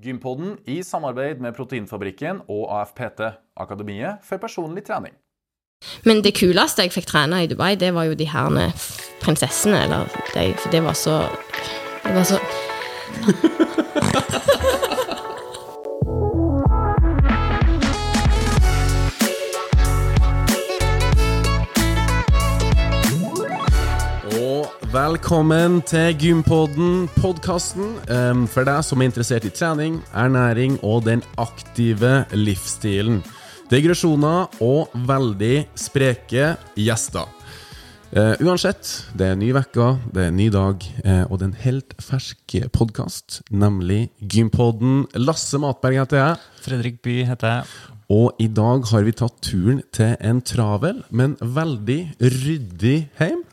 Gympodden i samarbeid med Proteinfabrikken og AFPT, Akademiet for personlig trening. Men det kuleste jeg fikk trene i Dubai, det var jo de herne prinsessene, eller de, for det var så Det var så velkommen til Gympodden, podkasten for deg som er interessert i trening, ernæring og den aktive livsstilen. Digresjoner og veldig spreke gjester. Eh, uansett, det er ny uke, det er ny dag, eh, og det er en helt fersk podkast, nemlig Gympodden. Lasse Matberg heter jeg. Fredrik By heter jeg. Og i dag har vi tatt turen til en travel, men veldig ryddig heim.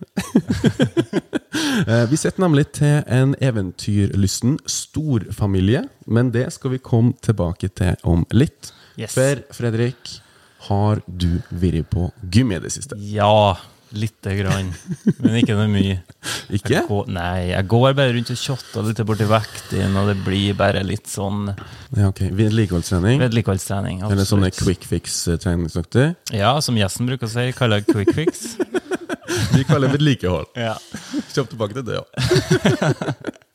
Eh, vi sitter nemlig til en eventyrlysten storfamilie, men det skal vi komme tilbake til om litt. Yes. For Fredrik, har du vært på gym i det siste? Ja, lite grann. Men ikke noe mye. Ikke? Jeg går, nei, jeg går bare rundt og tjotter litt borti vekten, og det blir bare litt sånn Ja, ok. Vedlikeholdstrening? vedlikeholdstrening. Eller sånne quick fix-treningsøkter? Ja, som gjesten bruker å si, kaller jeg quick fix. Vi kaller det vedlikehold. ja. Kjapt tilbake til det, ja.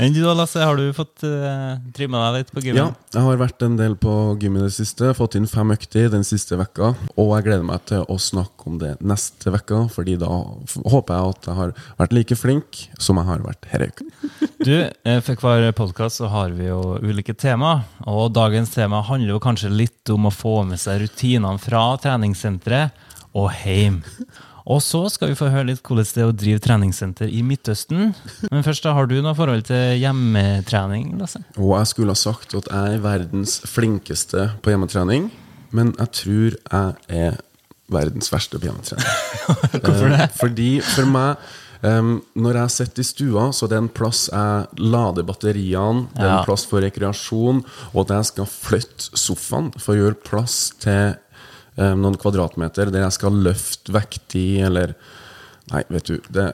Enn du da, Lasse? Har du fått uh, trimma deg litt på gymmen? Ja, jeg har vært en del på gym i det siste. Fått inn fem økter den siste vekka. Og jeg gleder meg til å snakke om det neste vekka, Fordi da håper jeg at jeg har vært like flink som jeg har vært denne uka. Du, eh, For hver podkast har vi jo ulike tema, og dagens tema handler jo kanskje litt om å få med seg rutinene fra treningssenteret og hjem. Og så skal vi få høre litt hvordan det er å drive treningssenter i Midtøsten. Men først, da har du noe forhold til hjemmetrening, Lasse? Og jeg skulle ha sagt at jeg er verdens flinkeste på hjemmetrening, men jeg tror jeg er verdens verste på hjemmetrening. Hvorfor det? Eh, Fordi for meg Um, når jeg sitter i stua, så det er en plass jeg lader batteriene, det er Ja. en plass for rekreasjon, og at jeg skal flytte sofaen for å gjøre plass til noen kvadratmeter der jeg skal løfte vekt i, eller Nei, vet du, det,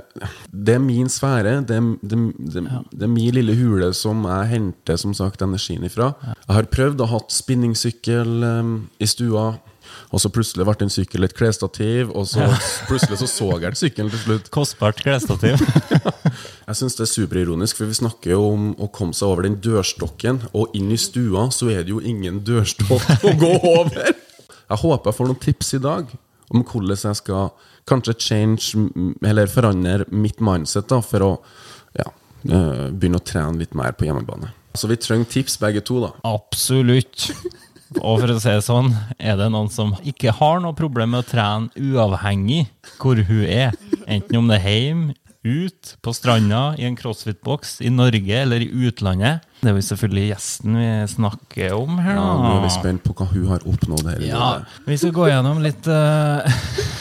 det er min sfære. Det, det, det, er min lille hule som jeg henter som sagt energien ifra. Jeg har prøvd å ha spinningsykkel em, i stua, og så plutselig ble en sykkel et klesstativ, og så plutselig så så jeg sykkelen til slutt. Kostbart klesstativ. Jeg syns det er superironisk, for vi snakker jo om å komme seg over den dørstokken, og inn i stua så er det jo ingen dørstokk å gå over. Jeg håper jeg får noen tips i dag om hvordan jeg skal kanskje change, eller forandre mitt mindset da, for å ja, eh, begynne å trene litt mer på hjemmebane. Så vi trenger tips begge to, da. Absolutt. Og for å si det sånn, er det noen som ikke har noe problem med å trene uavhengig hvor hun er, enten om det er hjemme, ut, på stranda, i en crossfit-boks, i Norge eller i utlandet. Det er jo selvfølgelig gjesten vi snakker om her, Ja, nå er vi spent på hva hun har oppnådd her. Ja, vi skal gå gjennom litt, uh,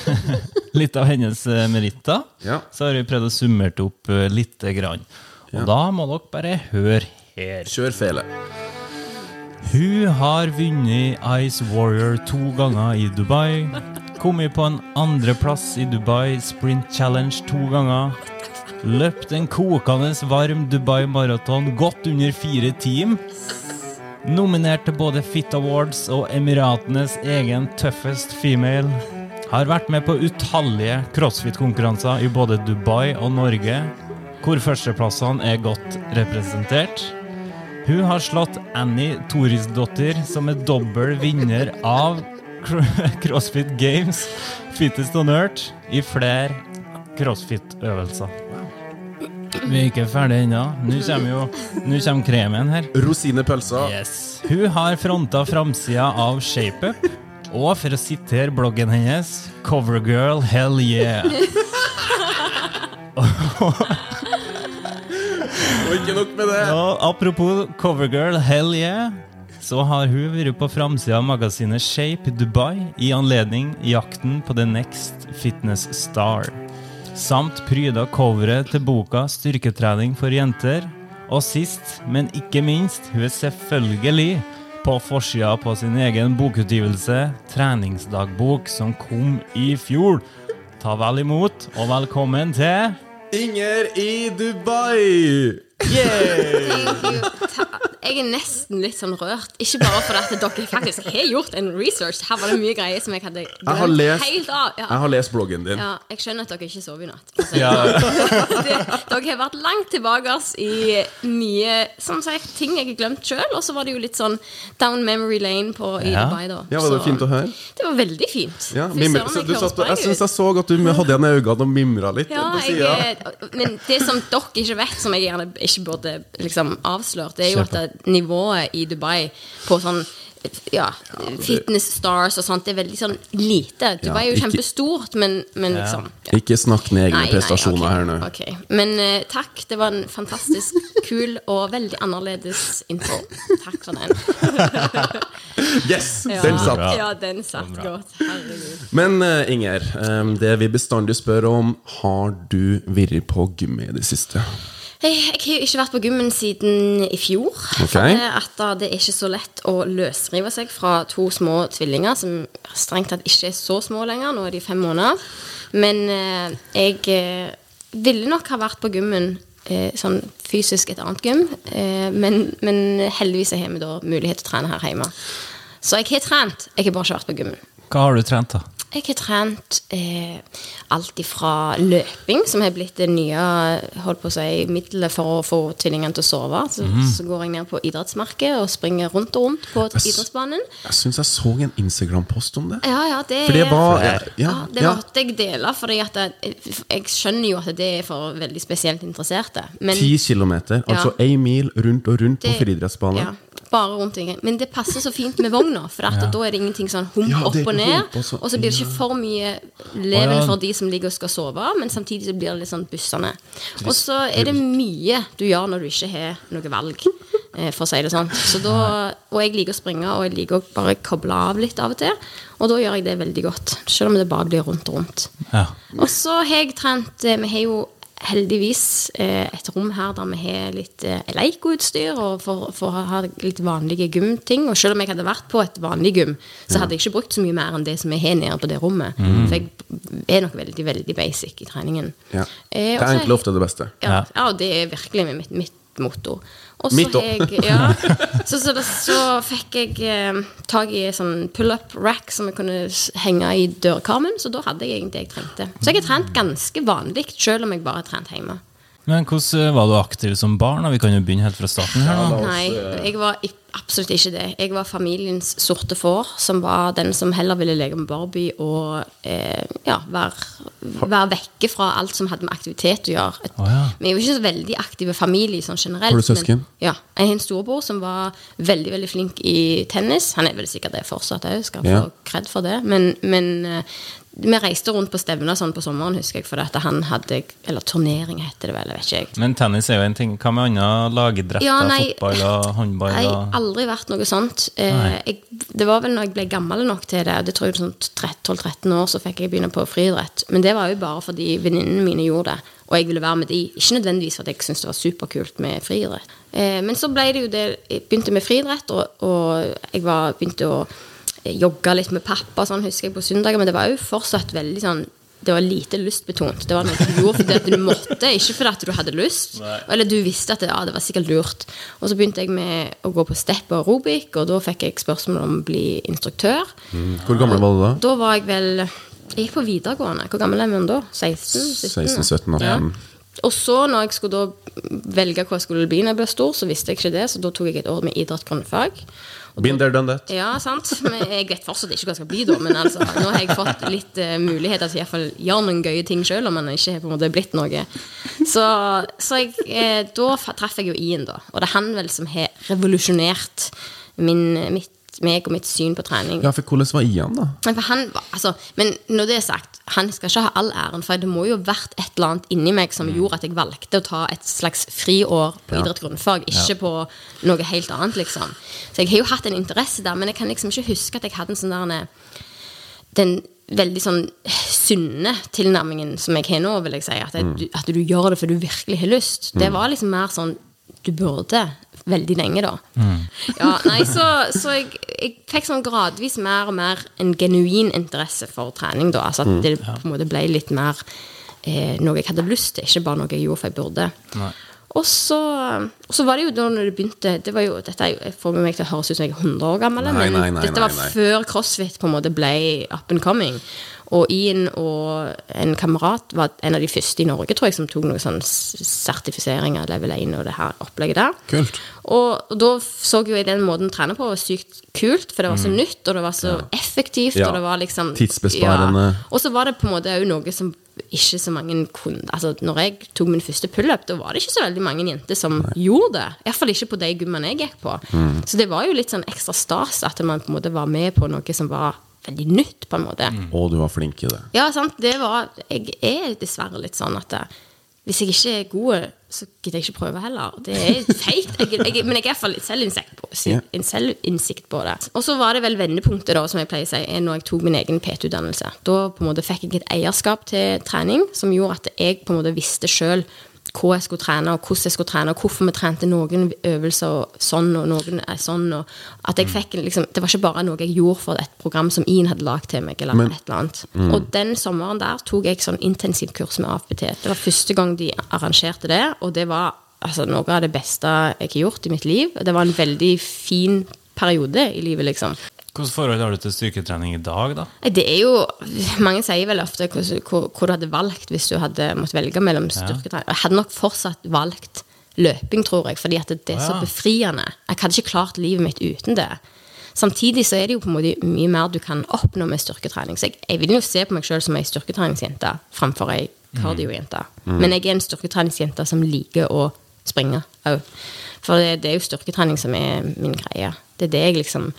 litt av hennes eh, meritter. Ja. Så har vi prøvd å summere det opp uh, lite grann. Og Ja. da må dere bare høre her. Kjør fele. Hun har vunnet Ice Warrior to ganger i Dubai. Kommet på en andreplass i Dubai Sprint Challenge to ganger. Løpt en kokende varm Dubai Marathon godt under fire team. Nominert til både Fit Awards og Emiratenes egen Tøffest Female. Har vært med på utallige crossfit-konkurranser i både Dubai og Norge, hvor førsteplassene er godt representert. Hun har slått Annie Torisdottir, som er dobbel vinner av CrossFit Games, Fittest on Earth, i flere crossfit-øvelser. Vi er ikke ferdig ennå. Nå kommer jo Nå kommer kremen her. Rosinepølsa. Yes. Hun har fronta framsida av ShapeUp, og for å sitere bloggen hennes, Covergirl hell yeah. Og ikke nok med det. Og apropos Covergirl hell yeah, så har hun vært på framsida av magasinet Shape Dubai i anledning jakten på The Next Fitness Star. Samt pryda coveret til boka Styrketrening for jenter. Og sist, men ikke minst, hun er selvfølgelig på forsida på sin egen bokutgivelse Treningsdagbok, som kom i fjor. Ta vel imot, og velkommen til Inger i Dubai! Jeg er nesten litt sånn rørt. Ikke bare fordi at dere faktisk har gjort en research. Her var det mye greier som jeg hadde Jeg har lest, helt av. Ja. jeg har lest bloggen din. Ja, jeg skjønner at dere ikke sover i natt. for å si det Ja, det, dere har vært langt tilbake i mye som sagt, ting jeg har glemt sjøl. Og så var det jo litt sånn down memory lane på, i Ja. Dubai, da. Ja, var det Så fint å høre? Det var veldig fint. Ja, mimre, så satt, jeg syns jeg så at du hadde igjen øynene og mimra litt Ja, jeg, men det som dere ikke vet, som jeg gjerne ikke burde liksom avslørt, det er jo at nivået i Dubai på sånn ja, fitness stars og sånt, det er veldig sånn lite. Dubai er jo ikke- kjempestort, men, men liksom ja. Ikke snakk ned egne Nei, nei, prestasjoner her nå. Okay. Men uh, takk, det var en fantastisk kul og veldig annerledes intro. Takk for den. Yes! Den satt. Ja, den satt godt. Herregud. Men uh, Inger, um, det vi bestandig spør om, har du vært på gym i det siste? Jeg, jeg har jo ikke vært på gymmen siden i fjor. Okay. At da det er ikke så lett å løsrive seg fra to små tvillinger, som strengt tatt ikke er så små lenger. Nå er de fem måneder. Men eh, jeg eh, ville nok ha vært på gymmen eh, sånn fysisk et annet gym, eh, men, men heldigvis har vi da mulighet til å trene her hjemme. Så jeg har trent, jeg har bare ikke vært på gymmen. Hva har du trent, da? Jeg har trent eh, alt ifra løping, som har blitt det nye holdt på å si, middelet for å få tvillingene til å sove. Så, så går jeg ned på idrettsmarkedet og springer rundt og rundt på jeg, idrettsbanen. Jeg syns jeg så en Instagram-post om det. Ja, ja, det, det var ja, Ja, det måtte jeg dele, for jeg, skjønner jo at det er for veldig spesielt interesserte. Men Ti kilometer, altså Ja. mil rundt og rundt på Det- friidrettsbanen. Ja, bare rundt omkring. Men det passer så fint med vogna, for at da er det ingenting sånn hump Ja, opp og ned. og så- Og så blir det ikke for mye leven ja. for de som ligger og skal sove, men samtidig så blir det litt sånn bussende. Og så er det mye du gjør når du ikke har noe valg, eh, for å si det sånn. Så da, og jeg liker å springe, og jeg liker å bare koble av litt av og til. Og da gjør jeg det veldig godt, selv om det bare blir rundt og rundt. Ja. Og så har jeg trent eh, Vi har jo heldigvis eh, et rom her der vi har litt eh, leikoutstyr og for, å ha litt vanlige gymting. Og selv om jeg hadde vært på et vanlig gym, så hadde jeg ikke brukt så mye mer enn det som jeg har nede på det rommet. For jeg er nok veldig, veldig basic i treningen. Ja. Eh, Det er egentlig ofte det beste. ja, ja, det er virkelig mitt, mitt motto. Og så Mitt jeg, ja, så, så, så fikk jeg eh, tak i sånn pull-up rack som jeg kunne henge i dørkarmen, så da hadde jeg egentlig det jeg trengte. Så jeg har trent ganske vanlig, selv om jeg bare har trent hjemme. Men hvordan var du aktiv som barn? Vi kan jo begynne helt fra starten her. da. Nei, jeg var absolutt ikke det. Jeg var familiens sorte får, som var den som heller ville leke med Barbie og eh, ja, være, være vekke fra alt som hadde med aktivitet å gjøre. Et, oh, ja. Vi er jo ikke så veldig aktive familie sånn generelt. Har du søsken? Men, ja. Jeg har en storebror som var veldig veldig flink i tennis. Han er vel sikkert det fortsatt òg, skal Ja. få kred for det. Men, men eh, vi reiste rundt på stevner sånn på sommeren, husker jeg, fordi at han hadde Eller turnering, heter det vel. jeg vet ikke jeg. Men tennis er jo en ting. Hva med andre lagidretter? Ja, nei, fotball og håndball? Jeg har aldri vært noe sånt. Eh, jeg, det var vel når jeg ble gammel nok til det, det tror jeg sånn 12-13 år, så fikk jeg begynne på friidrett. Men det var jo bare fordi venninnene mine gjorde det, og jeg ville være med de. Ikke nødvendigvis fordi jeg syntes det var superkult med friidrett. Eh, men så ble det jo det Jeg begynte med friidrett, og, og jeg var, begynte å jogge litt med pappa, sånn husker jeg, på søndager, men det var jo fortsatt veldig sånn det var lite lystbetont. Det var noe du gjorde fordi at du måtte, ikke fordi at du hadde lyst. Eller du visste at det, ja, det var sikkert lurt. Og så begynte jeg med å gå på step og aerobic, og da fikk jeg spørsmål om å bli instruktør. Hvor gammel var du da? Da var jeg vel Jeg gikk på videregående. Hvor gammel er man da? 16? 17? Ja. Og så, når jeg skulle da velge hva jeg skulle bli når jeg ble stor, så visste jeg ikke det, så da tok jeg et år med idrett grunnfag. Been there, done that. Ja, sant. Men jeg vet fortsatt ikke hva jeg skal bli, da. Men altså, nå har jeg fått litt uh, muligheter til å gjøre noen gøye ting sjøl, om en ikke har på en måte blitt noe. Så, så jeg, eh, da traff jeg jo Ian, da. Og det er han vel som har revolusjonert min, mitt, meg og mitt syn på trening. Ja, for hvordan var Ian, da? For han, altså, men når det er sagt, han skal ikke ha all æren, for det må jo ha vært et eller annet inni meg som gjorde at jeg valgte å ta et slags friår på idrett grunnfag, ikke på noe helt annet, liksom. Så jeg har jo hatt en interesse der, men jeg kan liksom ikke huske at jeg hadde en sånn der Den veldig sånn sunne tilnærmingen som jeg har nå, vil jeg si. At, jeg, at du gjør det for du virkelig har lyst. Det var liksom mer sånn du burde veldig lenge, da. Ja, nei, så, så jeg, jeg fikk sånn gradvis mer og mer en genuin interesse for trening, da. Altså at det på en måte ble litt mer eh, noe jeg hadde lyst til, ikke bare noe jeg gjorde for jeg burde. Og så, og så var det jo da når det begynte det var jo, Dette er jo, jeg får meg til å høres ut som jeg er 100 år gammel, Nei, men nei, nei, dette var nei, nei. før CrossFit på en måte ble up and coming. Og Ian og en kamerat var en av de første i Norge, tror jeg, som tok noe sånn sertifisering av level 1 og det her opplegget der. Kult. Og, og da så jo jeg den måten å trene på var sykt kult, for det var så nytt, og det var så effektivt, Mm. Ja. og det var liksom Tidsbesparende. Ja. Og så var det på en måte òg noe som ikke så mange kunne Altså, når jeg tok min første pullup, da var det ikke så veldig mange jenter som gjorde det. Iallfall ikke på de gymmene jeg gikk på. Mm. Så det var jo litt sånn ekstra stas at man på en måte var med på noe som var veldig nytt, på en måte. Og du var flink i det. Ja, sant. Det var Jeg er dessverre litt sånn at eh, hvis jeg ikke er god, så gidder jeg ikke prøve heller. Det er feigt. Jeg, jeg, men jeg er iallfall litt selvinnsikt på, selvinnsikt på det. Og så var det vel vendepunktet, da, som jeg pleier å si, er når jeg tok min egen PT-utdannelse. Da på en måte fikk jeg et eierskap til trening som gjorde at jeg på en måte visste sjøl hva jeg skulle trene, og hvordan jeg skulle trene, og hvorfor vi trente noen øvelser sånn og noen er sånn. Og at jeg fikk liksom, Det var ikke bare noe jeg gjorde for et program som Ian hadde lagd til meg. eller Men- et eller annet. Og den sommeren der tok jeg sånn intensivkurs med AFPT. Det var første gang de arrangerte det, og det var altså, noe av det beste jeg har gjort i mitt liv. Det var en veldig fin periode i livet, liksom. Hvilket forhold har du til styrketrening i dag, da? Det er jo Mange sier vel ofte hvor, hvor, hvor du hadde valgt hvis du hadde måttet velge mellom styrketrening. Jeg hadde nok fortsatt valgt løping, tror jeg, fordi at det, det er så befriende. Jeg hadde ikke klart livet mitt uten det. Samtidig så er det jo på en måte mye mer du kan oppnå med styrketrening. Så jeg, jeg vil jo se på meg sjøl som ei styrketreningsjente framfor ei kardiojente. Men jeg er en styrketreningsjente som liker å springe òg. For det, det er jo styrketrening som er min greie. Det er det jeg liksom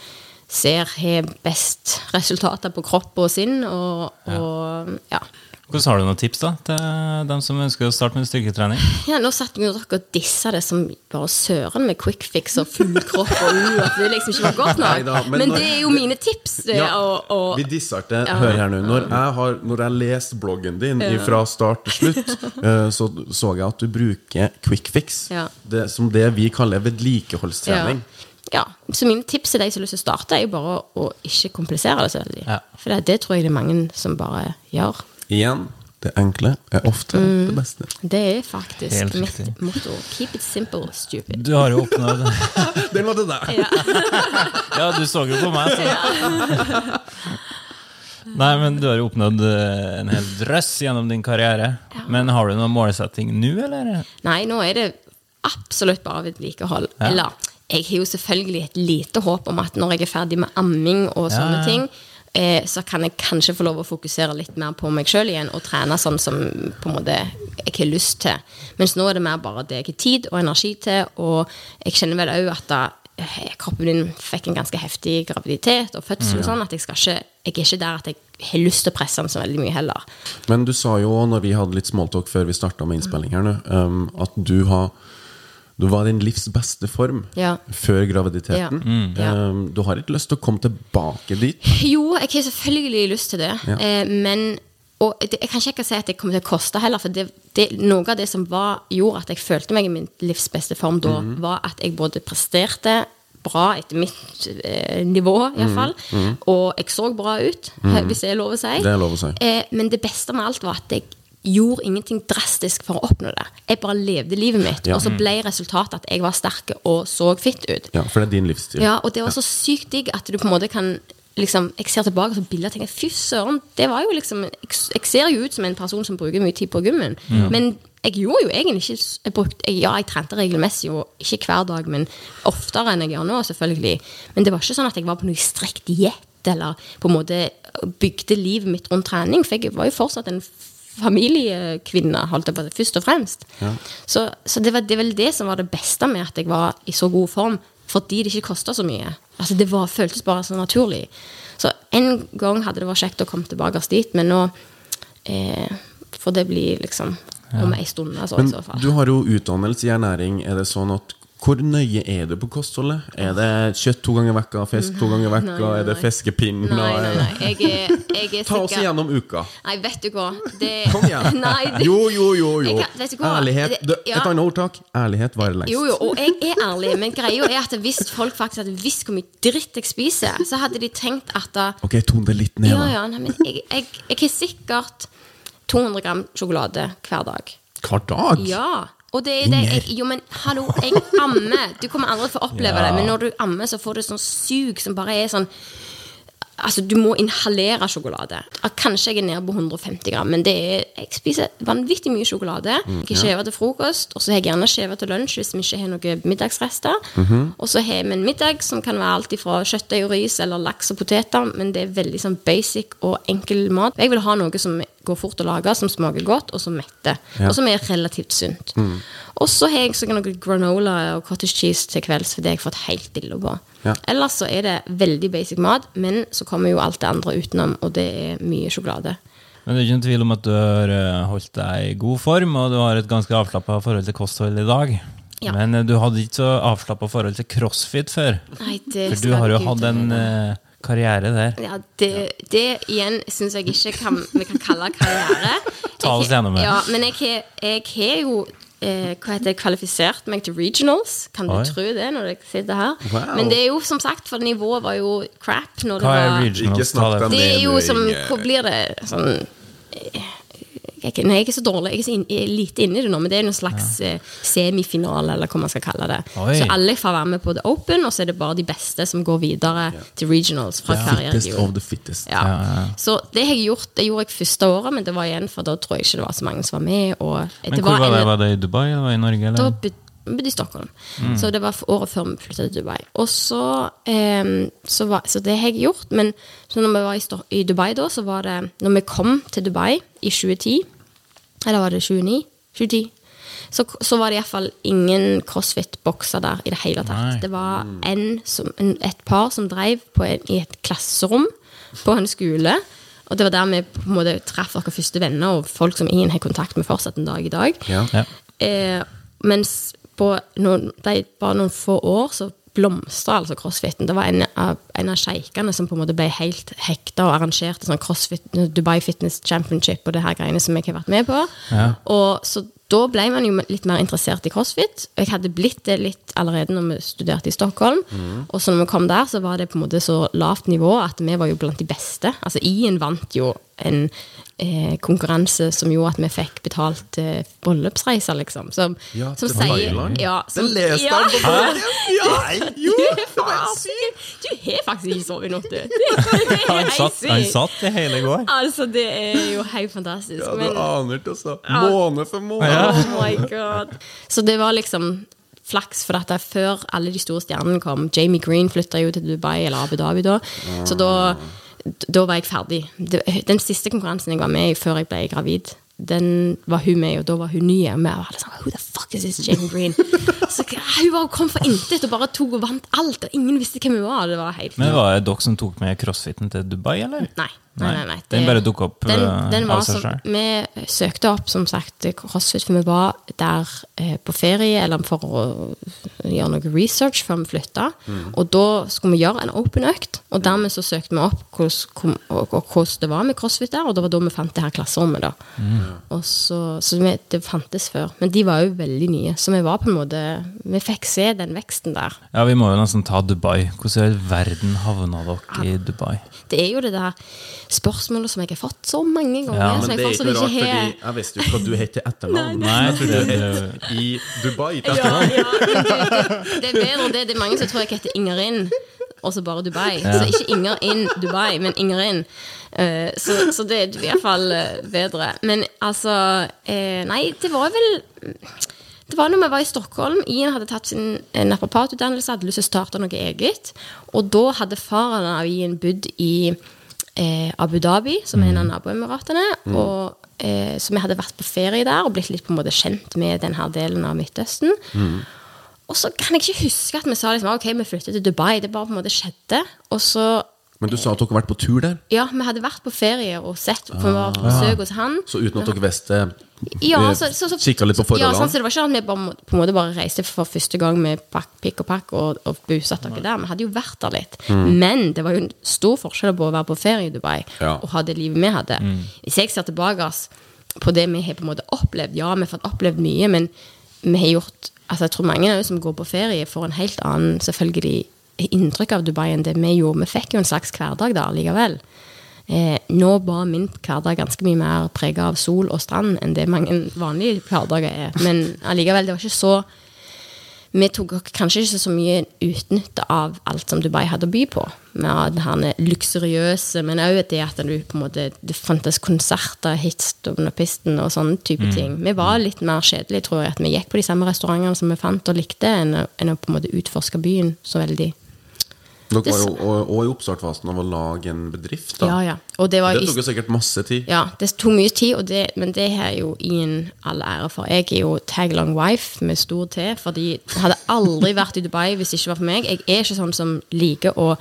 ser har best resultater på kropp og sinn. Og, og ja. Hvordan Har du noen tips da til dem som ønsker å starte med styrketrening? Ja, nå satt jo dere og dissa det som bare søren med quick fix og full kropp og u, at det liksom ikke var godt nok. Neida, men men, når- det er jo mine tips. det, Ja, og, og, Vi disser det. Ja. Hør her nå. Når jeg, har, når jeg leser bloggen din fra start til slutt, eh, så så jeg at du bruker quick fix. Ja. Det, som det vi kaller vedlikeholdstrening. Ja. Så mine tips til de som har lyst til å starte, er jo bare å ikke komplisere det så veldig. Ja. For det, det tror jeg det er mange som bare gjør. Igjen, det enkle er ofte Mm. det beste. Det er faktisk mitt motto. Keep it simple, stupid. Du har jo oppnådd Den var til deg! Ja, du så jo på meg, så Nei, men du har jo oppnådd eh, en hel drøss gjennom din karriere. Men har du noen målsetting nå, eller? Nei, nå er det absolutt bare vedlikehold. Ja. Eller jeg har jo selvfølgelig et lite håp om at når jeg er ferdig med amming og sånne Ja, ja. ting, eh, så kan jeg kanskje få lov å fokusere litt mer på meg sjøl igjen og trene sånn som på en måte jeg har lyst til. Mens nå er det mer bare det jeg har tid og energi til, og jeg kjenner vel òg at da, eh, kroppen din fikk en ganske heftig graviditet og fødsel og sånn, at jeg skal ikke jeg er ikke der at jeg har lyst til å presse den så veldig mye heller. Men du sa jo når vi hadde litt smalltalk før vi starta med innspilling her nå, um, at du har du var i din livs beste form Ja. før graviditeten. Ja. Mm. Um, du har ikke lyst til å komme tilbake dit? Jo, jeg har selvfølgelig lyst til det. Ja. Eh, men og det, jeg kan ikke si at det kommer til å koste heller. For det, det, noe av det som var, gjorde at jeg følte meg i min livs beste form da, mm. var at jeg både presterte bra etter mitt eh, nivå, iallfall. Mhm. Og jeg så bra ut, hvis det er lov å si. Det er lov å si. Eh, men det beste med alt var at jeg gjorde ingenting drastisk for å oppnå det. Jeg bare levde livet mitt, Ja. og så ble resultatet at jeg var sterk og så fitt ut. Ja, For det er din livsstil. Ja, og det var så sykt digg at du på en måte kan liksom, Jeg ser tilbake på bilder og tenker fy søren, det var jo liksom jeg, jeg ser jo ut som en person som bruker mye tid på gymmen. Men jeg gjorde jo egentlig ikke jeg brukte, Ja, jeg trente regelmessig, og ikke hver dag, men oftere enn jeg gjør nå, selvfølgelig. Men det var ikke sånn at jeg var på noe strekt diett, eller på en måte bygde livet mitt rundt trening. For jeg var jo fortsatt en familiekvinne, holdt jeg på først og fremst. Så, så det, var, det vel det som var det beste med at jeg var i så god form, fordi det ikke kosta så mye. Altså Det var, føltes bare så naturlig. Så en gang hadde det vært kjekt å komme tilbake dit, men nå eh, får det bli liksom om ei stund, altså, i Men du har jo utdannelse i ernæring. Er det sånn at hvor nøye er du på kostholdet? Er det kjøtt to ganger i vekka, fisk to ganger i vekka? Er det fiskepinner? Nei, nei, nei. Jeg er, jeg er Ta oss igjennom uka. Nei, vet du hva. Det, Kom igjen! Nei, det, Jo, jo, jo. jo. Jeg? Ærlighet. Det- ja. Et annet ordtak. Ærlighet varer lengst. Jo, jo, og jeg er ærlig, men greia er at hvis folk faktisk hadde visst hvor mye dritt jeg spiser, så hadde de tenkt at da, Ok, ton det litt ned, Ja, da. ja, nei, men jeg, jeg, jeg har sikkert 200 gram sjokolade hver dag. Hver dag? Ja, Og det er det jeg, Jo, men hallo, jeg ammer. Du kommer aldri til å oppleve Ja. det, men når du ammer, så får du sånn sug som bare er sånn Altså, du må inhalere sjokolade. Kanskje jeg er nede på 150 gram, men det er, jeg spiser vanvittig mye sjokolade. Jeg har skjever til frokost, og så har jeg gjerne skjever til lunsj hvis vi ikke har noen middagsrester. Og så har vi en middag som kan være alt fra kjøttdeig og ris eller laks og poteter, men det er veldig sånn basic og enkel mat. Jeg vil ha noe som går fort å lage, som smaker godt, og som metter. Og som er relativt sunt. Og så har jeg noe granola og cottage cheese til kvelds, for det har jeg fått helt dille på. Ja. Ellers så er det veldig basic mat, men så kommer jo alt det andre utenom, og det er mye sjokolade. Men det er ikke noen tvil om at du har eh, holdt deg i god form, og du har et ganske avslappa forhold til kosthold i dag. Ja. Men eh, du hadde ikke så avslappa forhold til crossfit før. Nei, det For du har jo hatt en eh, karriere der. ja, det, det igjen syns jeg ikke kan, vi kan kalle karriere. Ta oss gjennom det. Ja, men jeg har, jo eh, hva heter det, kvalifisert meg til regionals. Kan du tro det når jeg sitter her? Wow. Men det er jo som sagt, for nivået var jo crap. Når det Hva er regionals? Det. er jo som Inge. Hvor blir det sånn eh, jeg, ikke- Nei, jeg er ikke så dårlig. Jeg er, så in jeg er lite inne i det nå, men det er noen slags eh, semifinale, eller hva man skal kalle det. Oi. Så alle får være med på The Open, og så er det bare de beste som går videre til regionals fra hver Fittest region. of the fittest. Ja. Så det har jeg gjort, det gjorde jeg første året, men det var igjen, for da tror jeg ikke det var så mange som var med. Og Men det hvor var det? Var det i Dubai eller i Norge? Eller? Da bodde i Stockholm. Så det var året før vi flyttet til Dubai. Og så, em, så, var, så det har jeg gjort. Men så når vi var i, i Dubai da, så var det Når vi kom til Dubai i 2010 Eller var det 29? 2010. Så, så var det iallfall ingen crossfit-bokser der i det hele tatt. Nei. Det var en som, en, et par som drev på en, i et klasserom på en skole. Og det var der vi på en måte traff våre første venner, og folk som ingen har kontakt med fortsatt en dag i dag. Ja. Ja. Eh, mens på noen, de, bare noen få år så blomstra altså crossfiten. Det var en av, en av sjeikene som på en måte ble helt hekta og arrangerte sånn crossfit, Dubai Fitness Championship og det her greiene som jeg har vært med på. Ja. Og så da ble man jo litt mer interessert i crossfit. Og jeg hadde blitt det litt allerede når vi studerte i Stockholm. Og så når vi kom der, så var det på en måte så lavt nivå at vi var jo blant de beste. Altså I-en vant jo en eh, konkurranse som gjorde at vi fikk betalt eh, bryllupsreiser, liksom. Som, Ja, som til sier Thailand. ja, Det som, leste ja. jeg på bordet! Ja, jo! Du har faktisk- Du har faktisk ikke sovet i natt, du. Han satt, han sykt. satt i hele går. Altså, det er jo helt fantastisk. Ja, du men- aner ikke, altså. Måned for måned. Oh my god. Så det var liksom flaks, for dette før alle de store stjernene kom. Jamie Green flytta jo til Dubai, eller Abu Dhabi da. Så da, da var jeg ferdig. Den siste konkurransen jeg var med i før jeg ble gravid, den var hun med i, og da var hun ny. Og vi var alle sånn Who the fuck is this Jane Green? Så Hun bare kom fra intet og bare tok og vant alt, og ingen visste hvem hun var. Det var helt Men var det dere som tok med crossfiten til Dubai, eller? Nei. Nei, nei, nei. Den bare dukket opp den, eh, den av var selv? Vi søkte opp som sagt CrossFit, for vi var der eh, på ferie eller for å gjøre noe research før vi flytta. Mm. Og da skulle vi gjøre en open økt, og dermed så søkte vi opp hvordan det var med CrossFit der, og det var da vi fant det her klasserommet. da. Mm. Og så, så vi, Det fantes før, men de var jo veldig nye, så vi var på en måte Vi fikk se den veksten der. Ja, vi må jo nesten ta Dubai. Hvordan i all verden havna dere i Dubai? Det er jo det der spørsmålet som jeg har fått så mange ganger. Ja, Men det er ikke rart, ikke fordi jeg visste jo hva du het til etternavn. Nei, jeg trodde Du het i Dubai til etternavn. ja, ja, det, det, det er bedre det. Det er mange som tror jeg heter Ingerin og så bare Dubai. Så ikke Inger Inn Dubai, men Inger Inn. Eh, så, så det er i hvert fall eh, bedre. Men altså eh, Nei, det var vel det var når vi var i Stockholm. Ian hadde tatt sin eh, naprapatutdannelse, hadde lyst til å starte noe eget. Og da hadde faren av Ian bodd i eh, Abu Dhabi, som er en av naboemiratene. Og, eh, så vi hadde vært på ferie der og blitt litt på en måte kjent med denne delen av Midtøsten. Og så kan jeg ikke huske at vi sa liksom, ok, vi flytter til Dubai. Det bare på en måte skjedde. Og så Men du sa at dere har vært på tur der, Ja, vi hadde vært på ferie og sett for vi var på besøk hos han. så uten at dere visste Ja, eh, så, så, så, Kikka litt på Ja, sånn, så det var ikke at vi bare, på en måte bare reiste for første gang med pakk, pikk og pakk og, og bosatte dere der. Vi hadde jo vært der litt. Men det var jo en stor forskjell på å være på ferie i Dubai Ja. og ha det livet vi hadde. Hvis jeg ser tilbake ass, på det vi har på en måte opplevd Ja, vi har fått opplevd mye, men vi har gjort Altså, jeg tror mange av oss som går på ferie, får en helt annen selvfølgelig inntrykk av Dubai enn det vi gjorde. Vi fikk jo en slags hverdag da likevel. Eh, nå var min hverdag ganske mye mer prega av sol og strand enn det mange vanlige hverdager er. Men allikevel, det var ikke så vi tok kanskje ikke så mye utnytte av alt som Dubai hadde å by på. Med det her luksuriøse, men òg det at du, på en måte, det fantes konserter, hits under pisten og sånne type ting. Vi var litt mer kjedelige, tror jeg. At vi gikk på de samme restaurantene som vi fant og likte, enn å, enn å på en måte utforske byen så veldig. Dere var jo og i oppstartfasen av å lage en bedrift. da Ja, ja. Det var Det tok jo sikkert masse tid. Ja, det tok mye tid, det, men det har jo ingen all ære for. Jeg er jo tag-along wife med stor T, fordi jeg hadde aldri vært i Dubai hvis det ikke var for meg. Jeg er ikke sånn som liker å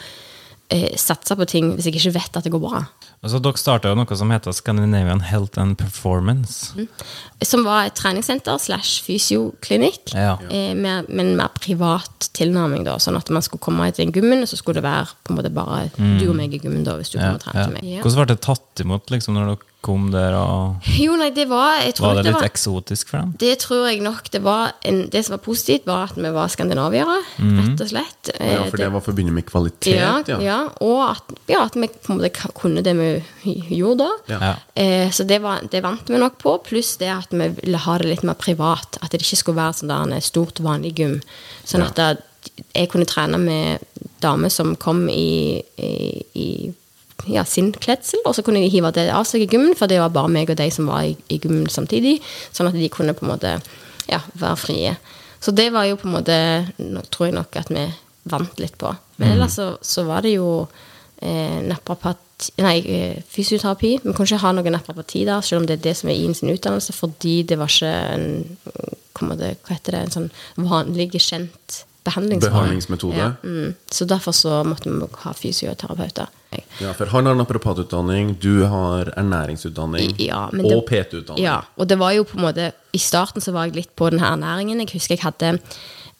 eh, satse på ting hvis jeg ikke vet at det går bra. Altså, dere starta noe som heter Scandinavian Health and Performance. Som var et treningssenter slash fysioklinikk, Ja. eh, med, med en mer privat tilnærming. da, Sånn at man skulle komme til den gymmen, og så skulle det være på en måte bare du og meg i gymmen da, hvis du Ja, kom og trener ja. meg. Hvordan ble det tatt imot liksom, når dere kom der? Og Jo, nei, det var jeg tror var det, det litt var, eksotisk for dem? Det tror jeg nok det var en, Det som var positivt, var at vi var skandinaviere, rett og slett. Ja, Eh, For det var forbundet med kvalitet? ja, ja. og at, ja, at vi på en måte kunne det vi gjorde da. Ja. Ja. Eh, så det, var, det vant vi nok på, pluss det at vi ville ha det litt mer privat. At det ikke skulle være sånn der en stort, vanlig gym. Sånn at jeg kunne trene med damer som kom i, i, i ja, sin kledsel, og så kunne de hive det av seg i gymmen, for det var bare meg og de som var i, i gymmen samtidig. Sånn at de kunne på en måte ja, være frie. Så det var jo på en måte tror jeg nok at vi vant litt på. Men ellers så, så var det jo eh, naprapat, nei, eh, fysioterapi. Vi kunne ikke ha noe naprapati der, selv om det er det som er i sin utdannelse, fordi det var ikke en det, hva heter det, en sånn vanlig, kjent. Behandlingsmetode? Ja, mm. Så derfor så måtte vi ha fysioterapeuter. Ja, For han har naprapatutdanning, du har ernæringsutdanning Ja, det- og PT-utdanning. Ja, og det var jo på en måte I starten så var jeg litt på den her ernæringen. Jeg husker jeg hadde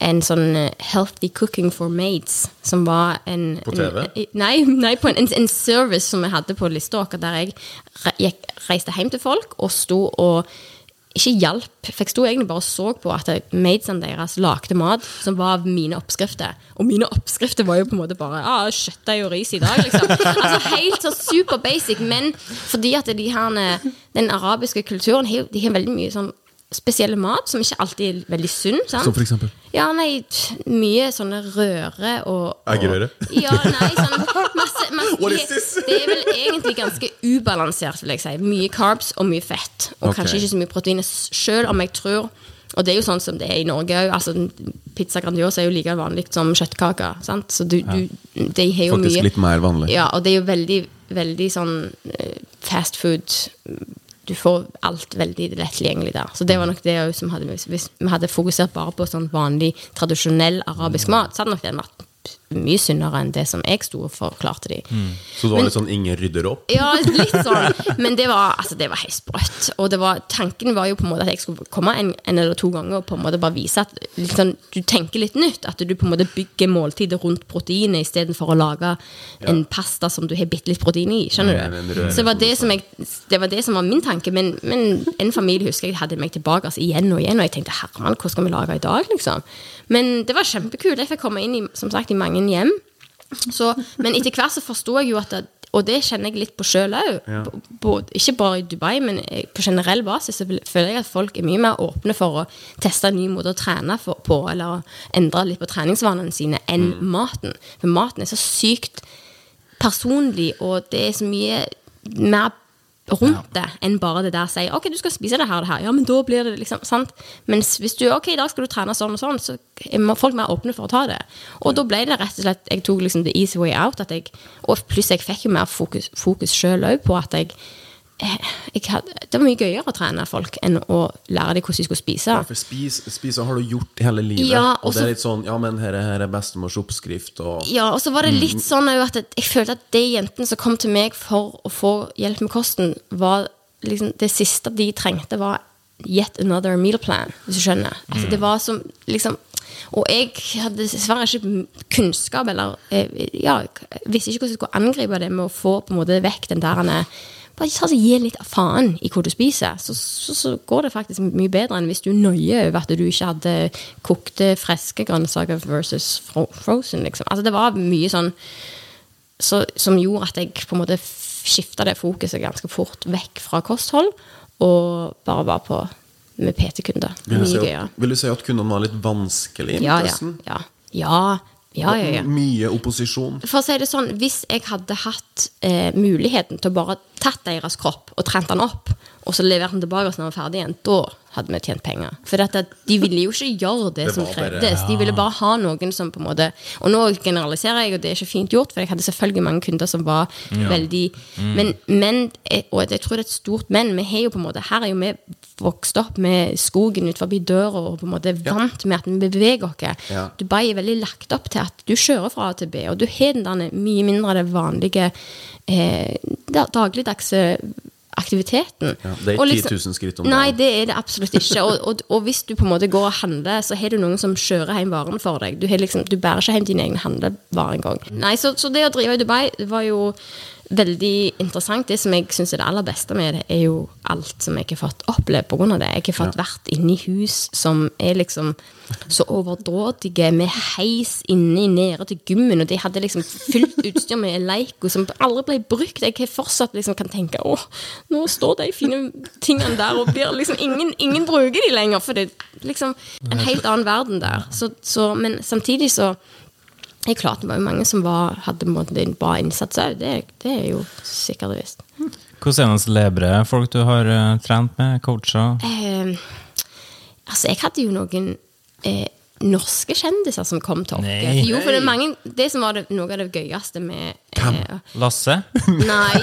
en sånn eh, Healthy Cooking for Maids, som var en På TV? En, nei, nei, på en, en, service som jeg hadde på Liståker, der jeg gikk, reiste hjem til folk og sto og ikke hjalp, for jeg sto egentlig bare og så på at maidsene deres lagde mat som var av mine oppskrifter. Og mine oppskrifter var jo på en måte bare ah, kjøttdeig og ris i dag, liksom. Altså Helt så super basic, men fordi at de her, den arabiske kulturen de har veldig mye sånn spesielle mat som ikke alltid er veldig sunn. sant? Som for eksempel? Ja, nei, mye sånne røre og, og Eggerøre? Ja, nei, sånn masse, masse What is this? Det er vel egentlig ganske ubalansert, vil jeg si. Mye carbs og mye fett. Og okay. kanskje ikke så mye protein. selv om jeg tror Og det er jo sånn som det er i Norge òg. Altså, pizza Grandiosa er jo like vanlig som kjøttkaker. Sant? Så du, du, de har jo Faktisk mye litt mer vanlig. Ja, og det er jo veldig, veldig sånn eh, fast food Du får alt veldig lett tilgjengelig der. Så det var nok det som hadde Hvis vi hadde fokusert bare på sånn vanlig, tradisjonell arabisk mat, så hadde nok den vært mye sunnere enn det som jeg sto og forklarte de. Så det var litt sånn 'ingen rydder opp? Ja, litt sånn. Men det var, altså, det var helt sprøtt. Og det var, tanken var jo på en måte at jeg skulle komme en, en eller to ganger og på en måte bare vise at sånn, du tenker litt nytt. At du på en måte bygger måltidet rundt proteinet istedenfor å lage en pasta som du har bitte litt protein i. Skjønner Ja, du? Så det var det, jeg, det var det som var min tanke. Men, men en familie husker jeg hadde meg tilbake altså, igjen og igjen. Og jeg tenkte herman, hva skal vi lage i dag? liksom? Men det var kjempekult. Jeg fikk komme inn i, som sagt, i mange hjem. Så, men etter hvert så forsto jeg jo at det, Og det kjenner jeg litt på sjøl òg. Ikke bare i Dubai, men på generell basis så føler jeg at folk er mye mer åpne for å teste en ny måte å trene for, på, eller endre litt på treningsvanene sine, enn maten. For maten er så sykt personlig, og det er så mye mer rundt det enn bare det der å si ok, du skal spise det her og det her. Ja, men da blir det liksom sant? Mens hvis du ok, i dag skal du trene sånn og sånn, så er folk mer åpne for å ta det. Og da ble det rett og slett Jeg tok liksom the easy way out. At jeg, og pluss jeg fikk jo mer fokus, fokus sjøl òg på at jeg, eh, hadde, Det var mye gøyere å trene folk enn å lære dem hvordan de skulle spise. Ja, for spis, spise har du gjort hele livet. Ja, og det også- er litt sånn Ja, men her er, her er bestemors oppskrift, og Ja, og så var det litt sånn at jeg- følte at de jentene som kom til meg for å få hjelp med kosten, var liksom Det siste de trengte, var yet another meal plan, hvis du skjønner. Altså, det var som liksom Og jeg hadde dessverre ikke kunnskap, eller eh, ja, visste ikke hvordan jeg skulle angripe det med å få på en måte vekk den der er- bare ta så Gi litt faen i hvor du spiser, så, så, så går det faktisk mye bedre enn hvis du nøyer nøye over at du ikke hadde kokte, friske grønnsaker versus fro frozen. liksom. Altså Det var mye sånn så, som gjorde at jeg på en måte skifta det fokuset ganske fort vekk fra kosthold, og bare var på med PT-kunder. Mye gøyere. vil du si at kundene var litt vanskelig i Ja, ja. Ja, ja. Ja, ja, ja. Mye opposisjon? For å si det sånn, hvis jeg hadde hatt eh, muligheten til å bare tatt deres kropp og trent den opp, og så levert den tilbake når den var ferdig igjen, da hadde vi tjent penger. For dette, de ville jo ikke gjøre det, Det som krevdes. Ja. De ville bare ha noen som på en måte Og nå generaliserer jeg, og det er ikke fint gjort, for jeg hadde selvfølgelig mange kunder som var veldig men, men, eh, og jeg tror det er et stort men. Vi har jo på en måte Her er jo vi vokst opp med skogen ut forbi døra og på en måte vant med at vi beveger oss. Ja. Dubai er veldig lagt opp til at du kjører fra A til B, og du har den der mye mindre det vanlige eh, dagligdagse aktiviteten. Ja, det er Og liksom, 10 000 skritt om Nei, det er det absolutt ikke. Og, og, og hvis du på en måte går og handler, så har du noen som kjører hjem varen for deg. Du, har liksom, du bærer ikke hjem dine egne handlevarer engang. Nei, så, så det å drive i Dubai var jo veldig interessant. Det som jeg syns er det aller beste med det, er jo alt som jeg har fått oppleve pga. det. Jeg har fått vært inne i hus som er liksom så overdådige, med heis inni nede til gymmen, og de hadde liksom fullt utstyr med Leico som aldri ble brukt. Jeg har fortsatt liksom kan tenke å, nå står de fine tingene der, og blir liksom ingen, ingen bruker de lenger, for det er liksom en helt annen verden der. Så, så, men samtidig så det er klart det var jo mange som var, hadde en bra innsats òg. Det, det er jo sikkert og visst. Hvordan er det celebre folk du har uh, trent med, coacha? Eh, altså, jeg hadde jo noen eh, norske kjendiser som kom til oss. Jo, for det, er mange, det som var det, noe av det gøyeste med eh, Lasse? Nei.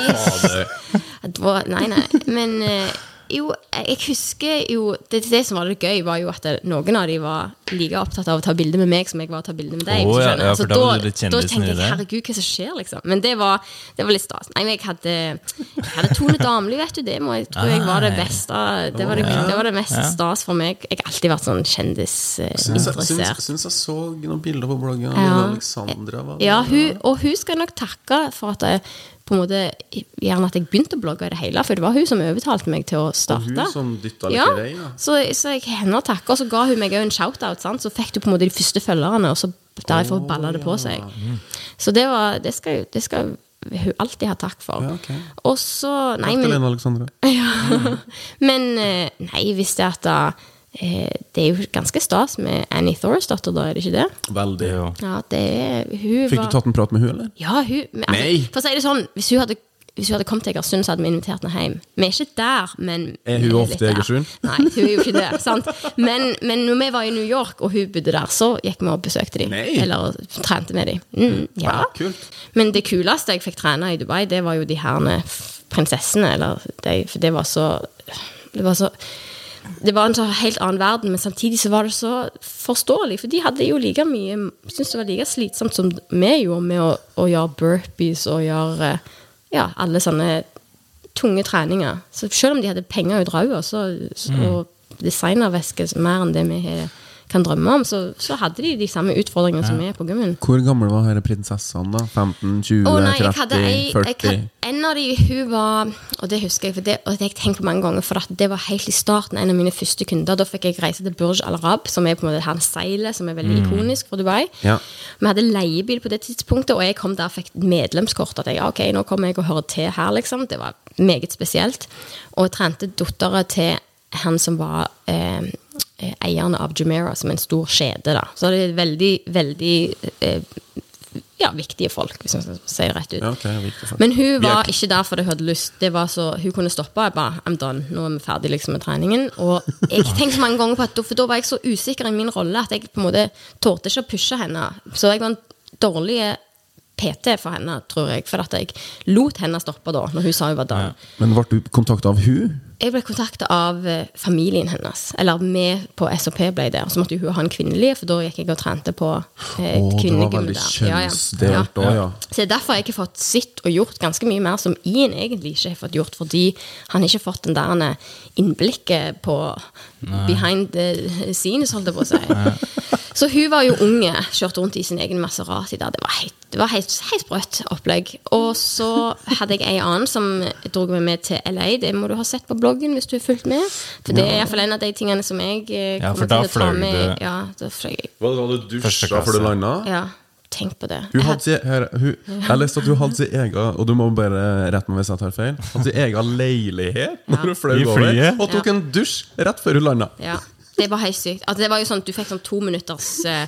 Nei, nei. Men eh, jo, jeg husker jo det, det som var det gøy, var jo at det, noen av de var like opptatt av å ta bilde med meg som jeg var å ta bilde med deg. Oh, ja, ja, Så da da tenkte jeg herregud, hva som skjer, liksom. Men det var, det var litt stas. Nei, men jeg hadde, jeg hadde Tone Damli, vet du. Det må jeg tror jeg var det beste. Det var det, det, var det mest stas for meg. Jeg har alltid vært sånn kjendisinteressert. jeg, syns, syns jeg så noen bilder på bloggen. Ja. Alexandra var Ja, hun, og hun skal nok takke for at jeg på en måte Gjerne at jeg begynte å blogge i det hele, for det var hun som overtalte meg til å Og starte. hun som dytta litt ja, i vei. Ja. så, så jeg henne å og så ga hun meg en shout-out. Så fikk du på en måte de første følgerne, og så derfor Å, balla det på seg. Så det, var, det, skal, det skal hun alltid ha takk for. Ja, okay. Og så Nei, men Alexandra. ja. Men eh, nei, hvis det at da eh, Det er jo ganske stas med Annie Thorisdotter, da, er det ikke det? Veldig. ja. Ja, det Hun Fikk var du tatt en prat med hun, eller? Ja, hun men, altså, Nei. For å si det sånn, hvis hun hadde hvis hun hadde kommet til Egersund, så hadde vi invitert henne hjem. Vi er ikke der, men Er hun ofte i. Egersund? Nei, hun er jo ikke det. sant? Men, men når vi var i New York, og hun bodde der, så gikk vi og besøkte dem. Nei. Eller trente med dem. Mm, ja. Kult. Men det kuleste jeg fikk trene i Dubai, det var jo de herne prinsessene. Eller de, for det var så Det var så det var en så helt annen verden, men samtidig så var det så forståelig. For de hadde jo like mye Syns det var like slitsomt som vi gjorde med å, å gjøre burpees og gjøre ja, alle sånne tunge treninger. Så selv om de hadde penger ut ræva så, så, og designervesker mer enn det vi har- kan drømme om, så, så hadde de de samme utfordringene som vi er på gymmen. Hvor gammel var disse prinsessene, da? 15, 20, oh, nei, jeg 30, hadde ei, 40? jeg hadde, En av de, hun var Og det husker jeg, for det, og det har jeg tenkt på mange ganger, for at det var helt i starten en av mine første kunder. Da fikk jeg reise til Burj Al Arab, som er på en måte her seilet, som er veldig ikonisk for Dubai. Ja. Vi hadde leiebil på det tidspunktet, og jeg kom der og fikk medlemskort. At jeg, ja, ok, nå kommer jeg og hører til her, liksom. Det var meget spesielt. Og jeg trente dattera til han som var eh, eh, eieren av Jumeirah, som en stor skjede, da. Så det er veldig, veldig eh, ja, viktige folk, hvis man skal si det rett ut. Ja, ok, Men hun er var ikke- der fordi hun hadde lyst. Det var så, hun kunne stoppe. Jeg bare, I'm done. Nå er vi ferdig liksom, med treningen. Og jeg tenkte mange ganger på at For da var jeg så usikker i min rolle at jeg på en måte tålte ikke å pushe henne. Så jeg var en dårlig PT for henne, tror jeg. For at jeg lot henne stoppe da, når hun sa hun var done. Men ble du kontakta av hun? Jeg ble kontakta av eh, familien hennes. Eller vi på SOP ble det. Så måtte hun ha en kvinnelig, for da gikk jeg og trente på eh, veldig der. Ja, ja. Ja. ja. Så det er derfor jeg ikke har fått sett og gjort ganske mye mer som Ian egentlig ikke har fått gjort, fordi han har ikke fått den der innblikket på behind the scenes, holdt jeg på å si. Så hun var jo unge, kjørte rundt i sin egen Maserati der. Det var helt, det var helt, helt sprøtt opplegg. Og så hadde jeg ei annen som dro meg med til LA. Det må du ha sett på bloggen hvis du har fulgt med. For det er iallfall en av de tingene som jeg eh, Ja, kommer til å ta fløy med. du- Ja, da fløy jeg. Hva det da du dusja før du landa? Ja. Tenk på det. Hun hadde jeg, her, hun, jeg leste at hun hadde sin egen Og du må bare rette meg hvis jeg tar feil. Hadde sin egen leilighet når hun fløy over. Og tok en dusj rett før hun landa. Ja, det var helt sykt. Altså, det var jo sånn Du fikk sånn to minutters eh,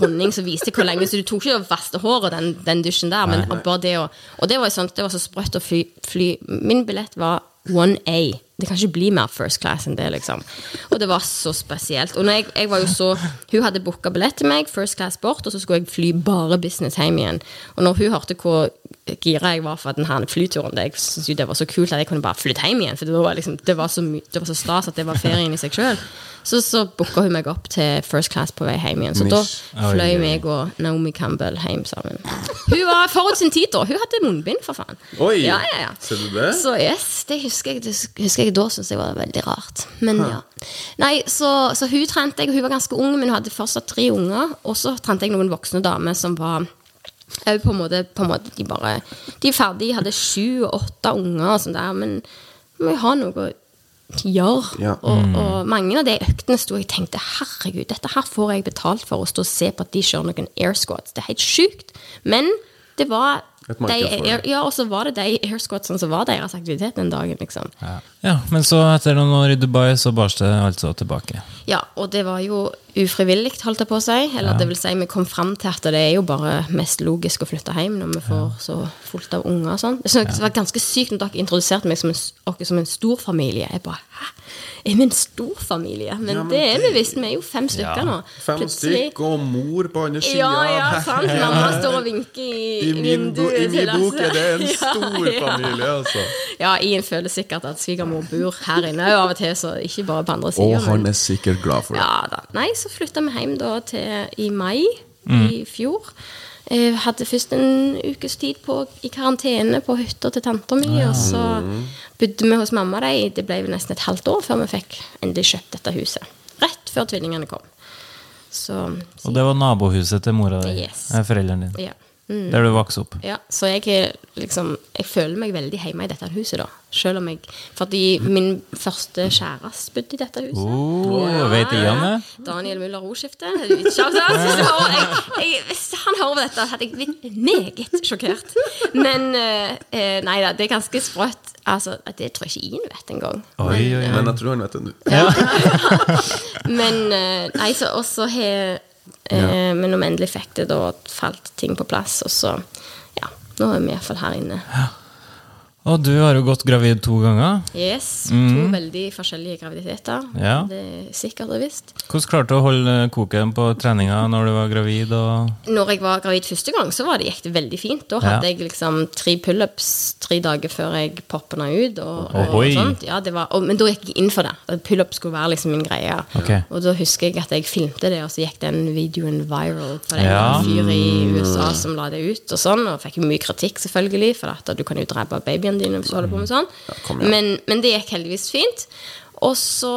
runding som viste hvor lenge Så du tok ikke å vaske håret den, den dusjen der. Men bare det og, og det var jo sånn, det var så sprøtt å fly, fly. Min billett var 1A. Det kan ikke bli mer first class enn det. liksom Og det var så spesielt. Og jeg, jeg var jo så Hun hadde booka billett til meg, first class bort, og så skulle jeg fly bare business hjem igjen. Og når hun hørte hvor gira jeg var for denne flyturen Jeg syntes jo det var så kult at jeg kunne bare flytte hjem igjen. For det var, liksom, det var så, det var så stas at det var ferien i seg sjøl. Så, så booka hun meg opp til first class på vei hjem igjen. Så da Mish. Oi, fløy oi. meg og Naomi Campbell hjem sammen. Hun var forut sin tid, da. Hun hadde munnbind, for faen. Oi, Ja, ja, ja. ser du det? Så yes, det husker jeg, det husker jeg da syntes jeg var veldig rart. Men ja. Nei, så, så hun trente jeg, og hun var ganske ung, men hun hadde fortsatt tre unger. Og så trente jeg noen voksne damer som var på en måte, på en måte De bare De er ferdige, hadde sju og åtte unger og sånn der, men vi må jo ha noe å gjøre. Ja. Og, og mange av de øktene sto jeg og tenkte herregud, dette her får jeg betalt for å stå og se på at de kjører noen air squats. Det er helt sjukt. Men det var de, ja, og så var det de air squatsene som var deres aktivitet den dagen. liksom. Ja, Men så, etter noen år i Dubai, så bars det altså tilbake. Ja, og det var jo ufrivillig, holdt jeg på å si. Eller det vil si, vi kom fram til at det er jo bare mest logisk å flytte hjem når vi får så fullt av unger og sånn. Så det var ganske sykt når dere introduserte meg som en, som en stor familie. Jeg bare Hæ? Er vi en stor familie? Men, Ja, men det er vi visst. Vi er jo fem stykker nå. Fem stykker og mor på andre sida. Ja, ja, sant. Mamma står og vinker i, I vinduet I min bok er det en stor ja. familie, altså. Ja, Ian føler sikkert at svigermor bor her inne og av og til, så ikke bare på andre Og han er sikkert glad for det. Ja da. Nei, så flytta vi hjem da til i mai Mm. i fjor. Jeg hadde først en ukes tid på, i karantene på hytta til tanta mi, og så bodde vi hos mamma de. Det ble vel nesten et halvt år før vi fikk endelig kjøpt dette huset. Rett før tvillingene kom. Så, Og det var nabohuset til mora di. Yes. eh, Foreldrene dine. ja. Mm. Der du vokste opp. Ja, så jeg er liksom Jeg føler meg veldig hjemme i dette huset, da. Selv om jeg Fordi min første kjæreste bodde i dette huset. Oh, vet Ian det? Daniel Muller Roskifte. Jeg, jeg, han hører på dette, hadde jeg blitt meget sjokkert. Men eh, eh, nei da, det er ganske sprøtt. Altså, det tror jeg ikke Ian vet engang. Oi, oi, oi. Men jeg tror han vet det nå. Men eh, nei, så også har eh, Men når vi endelig fikk det, da falt ting på plass, og så Ja, nå er vi iallfall her inne. Og du har jo gått gravid to ganger. Yes. To veldig forskjellige graviditeter. Ja. Det er sikkert og visst. Hvordan klarte du å holde koken på treninga når du var gravid? Når jeg var gravid første gang, så var det, gikk det veldig fint. Da Ja. hadde jeg liksom tre pullups tre dager før jeg poppena ut. Og, og, sånt. Ja, det var, og, men da gikk jeg inn for det. Pullup skulle være liksom min greie. Okay. Og da husker jeg at jeg filmte det, og så gikk den videoen viral. For det Ja. var en fyr i USA som la det ut, og sånn. Og fikk mye kritikk, selvfølgelig, for at du kan jo drepe babyen din hvis du holder på med sånn. kom men, men det gikk heldigvis fint. Og så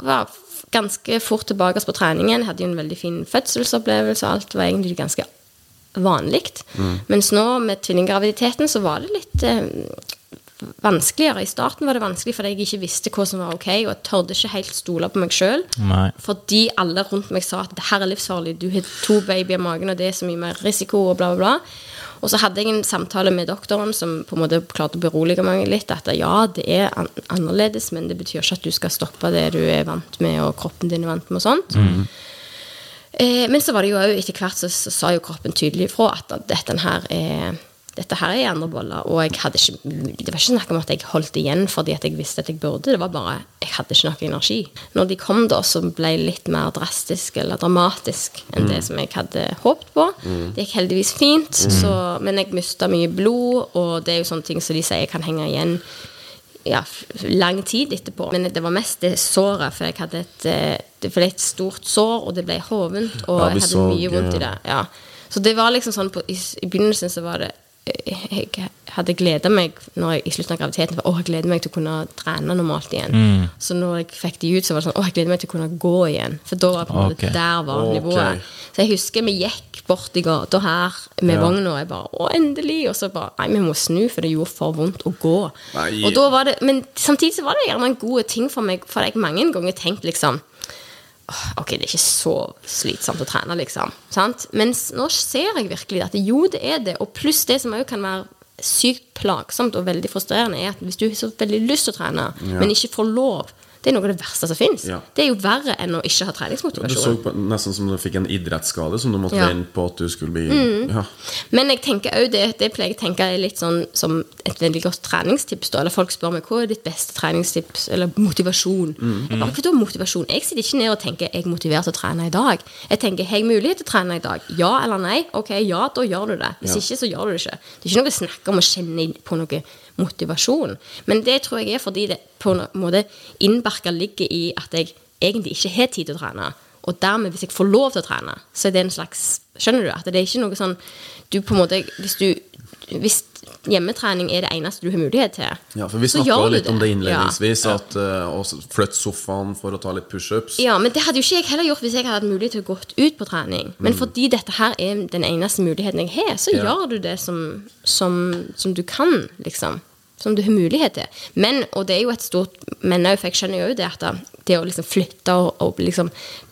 var jeg ganske fort tilbake på treningen. Hadde jo en veldig fin fødselsopplevelse, og alt var egentlig ganske vanlig. Mens nå med tvillinggraviditeten så var det litt eh, vanskeligere. I starten var det vanskelig fordi jeg ikke visste hva som var ok, og jeg tørde ikke helt stole på meg sjøl. Fordi alle rundt meg sa at det her er livsfarlig, du har to babyer i magen, og det er så mye mer risiko, og bla, bla, bla. Og så hadde jeg en samtale med doktoren som på en måte klarte å berolige meg litt. At ja, det er an annerledes, men det betyr ikke at du skal stoppe det du er vant med, og kroppen din er vant med, og sånt. Eh, men så var det jo òg etter hvert så, så sa jo kroppen tydelig ifra at dette her er dette her er andre boller, og jeg hadde ikke, det var ikke snakk om at jeg holdt igjen fordi at jeg visste at jeg burde. Det var bare jeg hadde ikke nok energi. Når de kom, da, så ble det litt mer drastisk eller dramatisk enn det som jeg hadde håpet på. Det gikk heldigvis fint, så, men jeg mista mye blod, og det er jo sånne ting som de sier kan henge igjen ja, lang tid etterpå. Men det var mest det såret, for jeg hadde et, eh, det ble et stort sår, og det ble hovent, og Ja, jeg hadde så, mye vondt i det. Ja. Så det var liksom sånn på, i, I begynnelsen så var det Jeg hadde gleda meg når jeg, i slutten av graviditeten for, å, jeg gleder meg til å kunne trene normalt igjen. Så når jeg fikk de ut, så var det sånn Å, jeg gleder meg til å kunne gå igjen. For da var på en måte der var okay. nivået. Så jeg husker vi gikk bort i gata her med Ja. vogna, og jeg bare Å, endelig! Og så bare Nei, vi må snu, for det gjorde for vondt å gå. Nei. Og da var det Men samtidig så var det gjerne en god ting for meg, for jeg mange ganger tenkt liksom Ok, det er ikke så slitsomt å trene, liksom. Sant? Mens nå ser jeg virkelig at jo, det er det. Og pluss det som òg kan være sykt plagsomt og veldig frustrerende, er at hvis du har så veldig lyst til å trene, men ikke får lov, det er noe av det verste som fins. Ja. Det er jo verre enn å ikke ha treningsmotivasjon. Du så på, nesten som du fikk en idrettsskade som du måtte Ja. inn på at du skulle bli ja. Men jeg tenker også det, det pleier jeg å tenke er litt sånn som et veldig godt treningstips. da, Eller folk spør meg hva er ditt beste treningstips, eller motivasjon. Jeg bare, hva motivasjon? Jeg sitter ikke ned og tenker jeg er motivert til å trene i dag. Jeg tenker har jeg mulighet til å trene i dag? Ja eller nei? Ok, ja, da gjør du det. Hvis Ja. ikke, så gjør du det ikke. Det er ikke noe å snakke om å kjenne på noe motivasjon. Men det tror jeg er fordi det på en måte innbarka ligger i at jeg egentlig ikke har tid til å trene. Og dermed, hvis jeg får lov til å trene, så er det en slags Skjønner du? At det er ikke noe sånn du på en måte, Hvis du hvis hjemmetrening er det eneste du har mulighet til, ja, for vi snakka litt om det Ja. innledningsvis, at uh, å flytte sofaen for å ta litt pushups. Ja, men det hadde jo ikke jeg heller gjort hvis jeg hadde hatt mulighet til å gå ut på trening. Men fordi dette her er den eneste muligheten jeg har, så Mm. Ja. gjør du det som, som, som du kan, liksom. Som du har mulighet til. Men, og det er jo et stort men òg, for jeg skjønner jo det at det å liksom flytte og, og liksom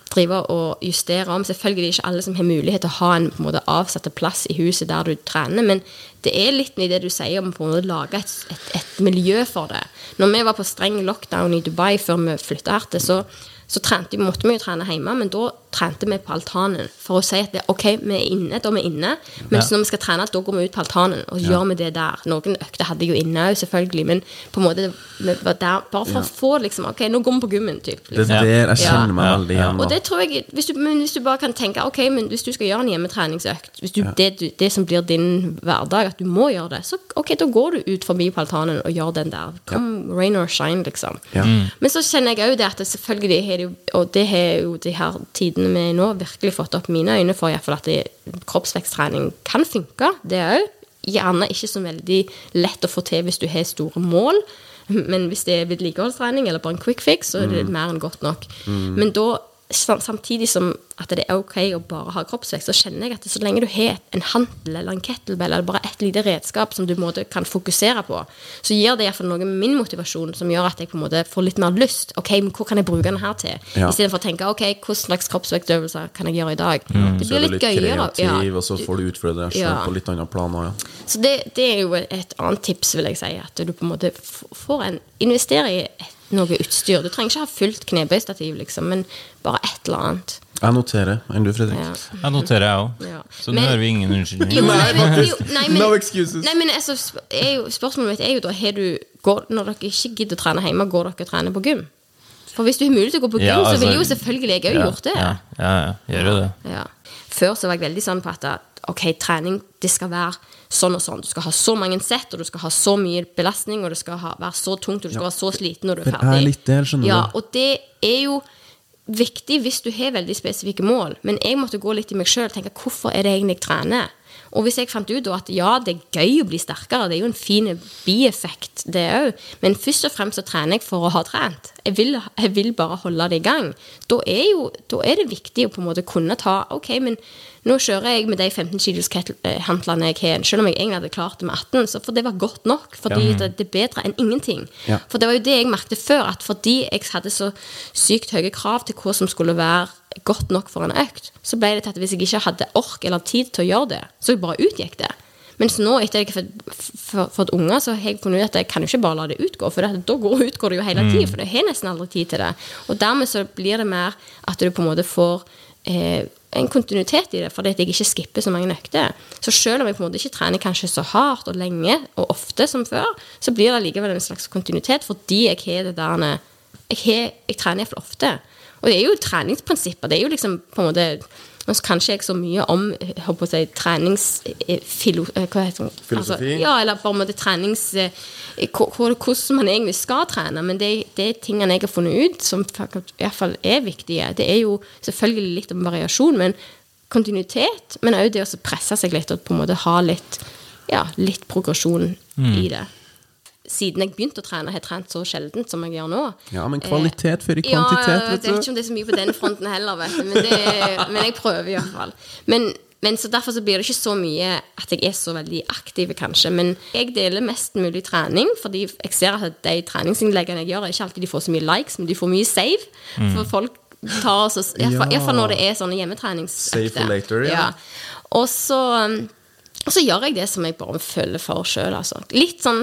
drive og justere om Selvfølgelig er det ikke alle som har mulighet til å ha en på en måte avsatt plass i huset der du trener, men det er litt i det du sier om å lage et, et, et miljø for det. Når vi var på streng lockdown i Dubai før vi flytta her til, så, så trente, måtte vi jo trene hjemme, men da trente vi på altanen for å si at det, ok, vi er inne, da er vi inne, men Ja. når vi skal trene, da går vi ut på altanen og gjør vi det der. Noen økter hadde jeg jo inne òg, selvfølgelig, men på en måte vi var der bare for å få liksom Ok, nå går vi på gymmen, typ. Det Liksom. er det, jeg kjenner meg aldri veldig igjen. Og det tror jeg, hvis du, men hvis du bare kan tenke Ok, men hvis du skal gjøre en hjemmetreningsøkt Hvis du, det, det som blir din hverdag, at du må gjøre det, så ok, da går du ut forbi på altanen og gjør den der. Kom, rain or shine, liksom. Ja. Men så kjenner jeg òg det at det selvfølgelig har det jo, og det har jo de her tidene vi nå virkelig fått opp mine øyne for, iallfall at det, kroppsveksttrening kan funke, det òg. Gjerne ikke så veldig lett å få til hvis du har store mål. Men hvis det er vedlikeholdstrening eller bare en quick fix, så er det mer enn godt nok. Men da, samtidig som at det er ok å bare ha kroppsvekst, så kjenner jeg at så lenge du har en hantel eller en kettlebell eller bare et lite redskap som du måte kan fokusere på, så gir det iallfall noe med min motivasjon som gjør at jeg på en måte får litt mer lyst. Ok, men hva kan jeg bruke den her til? Ja. Istedenfor å tenke ok, hva slags kroppsvektøvelser kan jeg gjøre i dag? Det Så blir er du litt litt gøyere. kreativ, Ja. og så får du utfordre deg selv Ja. på litt andre planer. ja. Så det, det er jo et annet tips, vil jeg si. At du på en måte får en investerer i et, noe utstyr. Du trenger ikke ha fullt knebøystativ, liksom, men bare et eller annet. Jeg noterer. Enn du, Fredrik? Ja. Jeg noterer, jeg òg. Ja. Så nå har hører vi ingen unnskyldning. Nei, men, nei, men, No excuses. Nei, men altså, jo, spørsmålet mitt er jo da har du, går, Når dere ikke gidder å trene hjemme, går dere og trener på gym? For hvis du har mulighet til å gå på gym, Ja, så vil altså- jo selvfølgelig jeg òg Ja, gjort det. Ja, ja, ja, gjør jo det. Ja. Før så var jeg veldig sånn på at, ok, trening det skal være sånn og sånn. Du skal ha så mange sett, og du skal ha så mye belastning, og det skal ha, være så tungt, og du skal være så sliten når du er ferdig. Det er litt del, skjønner du. ja, Og det er jo viktig hvis du har veldig spesifikke mål. Men jeg måtte gå litt i meg sjøl og tenke hvorfor er det egentlig jeg trener? Og hvis jeg fant ut da at ja, det er gøy å bli sterkere, det er jo en fin bieffekt, det òg, men først og fremst så trener jeg for å ha trent. Jeg vil, jeg vil bare holde det i gang. Da er, jo, da er det viktig å på en måte kunne ta Ok, men nå kjører jeg med de 15 kilos hantlene jeg har, selv om jeg egentlig hadde klart det med 18, så for det var godt nok. Fordi det, det er bedre enn ingenting. Ja. For det var jo det jeg merket før, at fordi jeg hadde så sykt høye krav til hva som skulle være godt nok for en økt, så ble det til at hvis jeg ikke hadde ork eller tid til å gjøre det, så jeg bare utgikk det. Mens nå, etter at jeg har fått- unger, så har jeg funnet ut at jeg kan jo ikke bare la det utgå, for det, da går, utgår det jo hele tiden, for jeg har nesten aldri tid til det. Og dermed så blir det mer at du på en måte får eh, en kontinuitet i det, fordi at jeg ikke skipper så mange økter. Så selv om jeg på en måte ikke trener kanskje så hardt og lenge og ofte som før, så blir det likevel en slags kontinuitet fordi jeg har det der jeg, har, jeg trener iallfall ofte. Og det er jo treningsprinsipper. Det er jo liksom på en måte Nå kan ikke jeg så mye om håper å si, treningsfilo... Hva heter det? Filosofi? ja, eller på en måte trenings... eh, hvor- hvor- Hvordan man egentlig skal trene. Men det, det er tingene jeg har funnet ut, som iallfall er viktige. Det er jo selvfølgelig litt om variasjon, men kontinuitet. Men òg det å så presse seg litt og på en måte ha litt, ja, litt progresjon i det. Siden jeg begynte å trene, har jeg trent så sjeldent som jeg gjør nå. Ja, men kvalitet fører Ja, kvantitet, du. vet vet er ikke om det er så mye på den fronten heller, vet du. Men, det, men jeg prøver i hvert fall. Men, men så derfor så blir det ikke så mye at jeg er så veldig aktiv, kanskje. Men jeg deler mest mulig trening, fordi jeg ser at de treningsinnleggene jeg gjør, er ikke alltid de får så mye likes, men de får mye save. For folk tar oss Iallfall i Ja. når det er sånne hjemmetreningsøkter. Save for later, ja. Og så, og så gjør jeg det som jeg bare føler for sjøl, altså. Litt sånn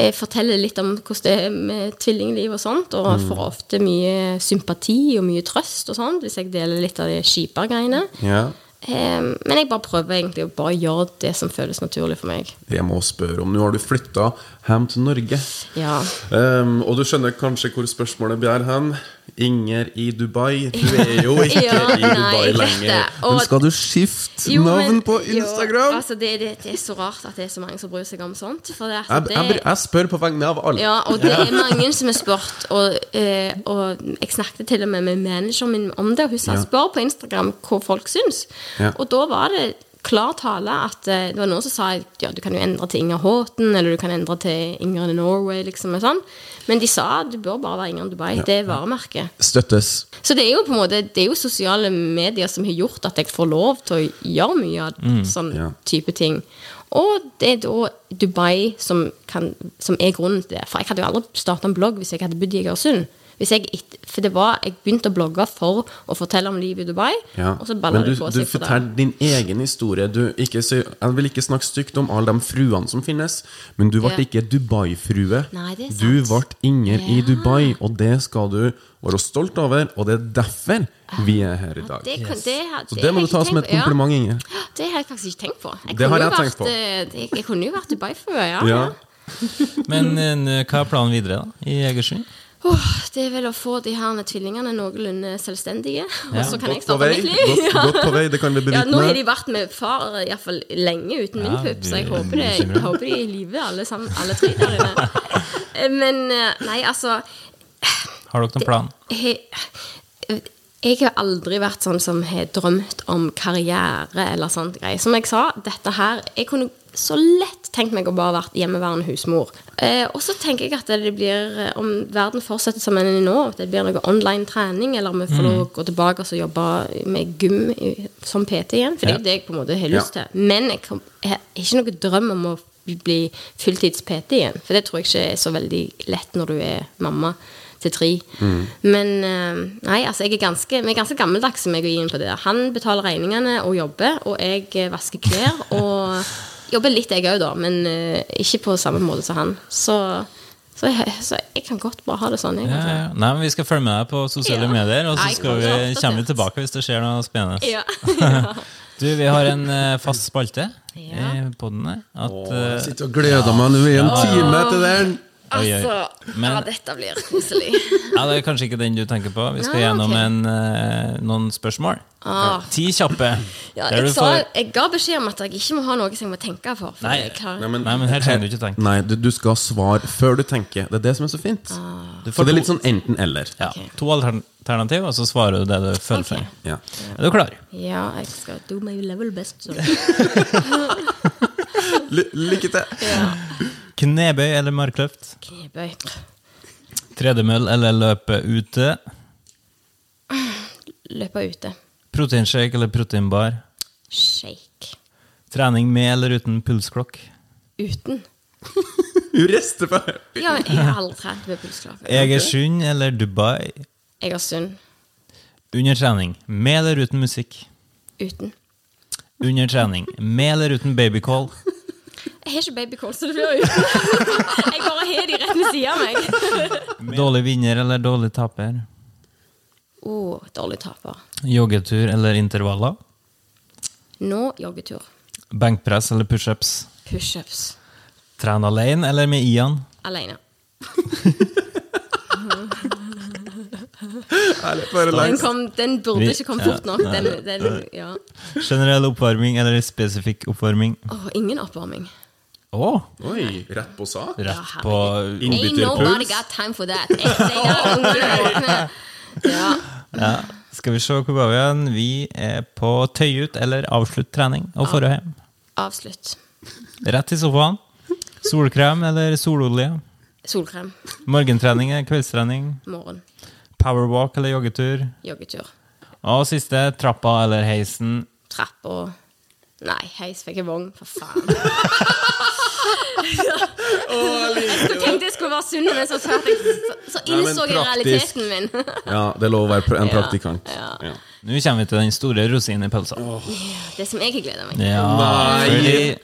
jeg forteller litt om hvordan det er med tvillingliv og sånt, og Mm. får ofte mye sympati og mye trøst og sånt, hvis jeg deler litt av de kjipe greiene. Ja. Eh, men jeg bare prøver egentlig å bare gjøre det som føles naturlig for meg. Jeg må spørre om Nå har du flytta hjem til Norge. Ja. Um, og du skjønner kanskje hvor spørsmålet blir hen. Inger i Dubai. Du er jo ikke Ja, i Dubai nei, lenger. Og- Men skal du skifte Jo, navn men- på Instagram? Jo, altså det, det, det er så rart at det er så mange som bryr seg om sånt. For det, jeg, det, jeg, jeg spør på vegne av alle. Ja, og det er mange som har spurt, og, eh, og jeg snakket til og med med manageren min om det, og hun sa Ja. spør på Instagram hva folk syns. Ja. Og da var det klar tale at eh, det var noen som sa ja, du kan jo endre til Inger Håten, eller du kan endre til Inger in Norway, liksom, og sånn. Men de sa at du bør bare være Inger in Dubai. Det er varemerket. Støttes. Så det er jo på en måte Det er jo sosiale medier som har gjort at jeg får lov til å gjøre mye av sånn ja. type ting. Og det er da Dubai som, kan, som er grunnen til det. For jeg hadde jo aldri starta en blogg hvis jeg hadde bodd i Egersund. Hvis jeg, for det var, jeg begynte å blogge for å fortelle om livet i Dubai, Ja. og så balla Men du, det på du seg. for det. forteller din egen historie. Du, ikke, jeg vil ikke snakke stygt om alle de fruene som finnes, men du ble Ja. ikke Dubai-frue. Nei, det er Du ble Inger i Dubai, og det skal du være stolt over, og det er derfor vi er her i dag. Det, yes. det, det, Så det må du ta som et på. Ja. kompliment, Inger. Det har jeg faktisk ikke tenkt på. Jeg Det har jeg jeg tenkt vært, eh, Jeg, jeg kunne jo vært Dubai-frue, ja. Ja. ja. Men eh, hva er planen videre da, i Egersund? Åh, det er vel å få de her tvillingene noenlunde selvstendige. Ja. Og så kan jeg Godt på starte mitt liv. godt, godt på vei, det kan vi Ja, nå har de vært med far i hvert fall lenge uten min pupp, så jeg håper, det, jeg håper de er i live alle, sammen, alle tre der inne. Eh, Men eh, nei, altså Har dere noen plan? jeg, jeg har aldri vært sånn som har drømt om karriere eller sånt greier. Som jeg sa, dette her Jeg kunne så lett tenkt meg å bare vært hjemmeværende husmor. Eh, og så tenker jeg at det blir eh, Om verden fortsetter som den er nå, at det blir noe online trening, eller om vi får mm. gå tilbake og jobbe med gym i- som PT igjen. For det er jo det jeg på en måte har lyst Ja. til. Men jeg, kom, jeg har ikke noen drøm om å bli fulltids-PT igjen. For det tror jeg ikke er så veldig lett når du er mamma til tre. Men eh, nei, altså jeg er ganske, vi er ganske gammeldagse meg og Ian på det. Han betaler regningene og jobber, og jeg eh, vasker klær. Og jobber litt jeg òg, da, men eh, ikke på samme måte som han. Så, så, jeg, så jeg kan godt bare ha det sånn. Jeg, Ja, ja. Nei, men Vi skal følge med deg på sosiale Ja. medier, og så skal vi, kommer vi tilbake hvis det skjer noe spennende. Ja. Du, Vi har en fast spalte Ja. i podden her. At, Åh, Jeg sitter og gleder meg nå i en time til den. Oi, oi. Altså, Men- ja, dette blir koselig. ja, Det er kanskje ikke den du tenker på. Vi skal ja, gjennom okay. en, eh, noen spørsmål. Ah. Ti kjappe. Ja, jeg, sa, får- jeg ga beskjed om at jeg ikke må ha noe som jeg må tenke for. for Nei. Nei, men, Nei, men her trenger du ikke tenke. Nei, du, du skal svare før du tenker. Det er det som er så fint. Du For får det er litt sånn enten-eller. ja, okay. to alternativ, og så svarer du det du føler for. Okay. Ja. Er du klar? Ja, jeg skal do my level best. Lykke til. Ja. Knebøy eller markløft? Knebøy. Tredemøll eller løpe ute? Løpe ute. Proteinshake eller proteinbar? Shake. Trening med eller uten pulsklokk? Uten. Hun rister på Ja, men jeg har aldri trent med pulsklokk. Egersund eller Dubai? Egersund. Under trening, med eller uten musikk? Uten. Under trening, med eller uten babycall? Jeg har ikke babycall, så det blir uten. Jeg bare har de rett ved siden av meg. Dårlig vinner eller dårlig taper? Å, dårlig taper. Joggetur eller intervaller? Nå joggetur. Benkpress eller pushups? Pushups. Trene alene eller med Ian? Alene. Den, kom, den burde ikke komme fort nok. Den, den, ja. Generell oppvarming eller spesifikk oppvarming? Oh, ingen oppvarming. Å! Oi, rett på sak. Rett på Ain't nobody got time for that. Ja. ja. Skal vi se hvor var vi igjen? Vi er på tøy ut eller avslutt trening og dra hjem. Avslutt. Rett i sofaen. Solkrem eller sololje? Solkrem. Morgentrening eller kveldstrening? Morgen. Powerwalk eller joggetur? Joggetur. Og siste, trappa eller heisen? Trappa. Nei, heis fikk jeg vogn. For faen. jeg tenkte jeg skulle være sunn, men så så, så innså jeg realiteten min. Ja, det er lov å være en praktikant. ja. Ja. Nå kommer vi til den store rosinen i pølsa. Det som jeg gleder meg til. Ja, Nei.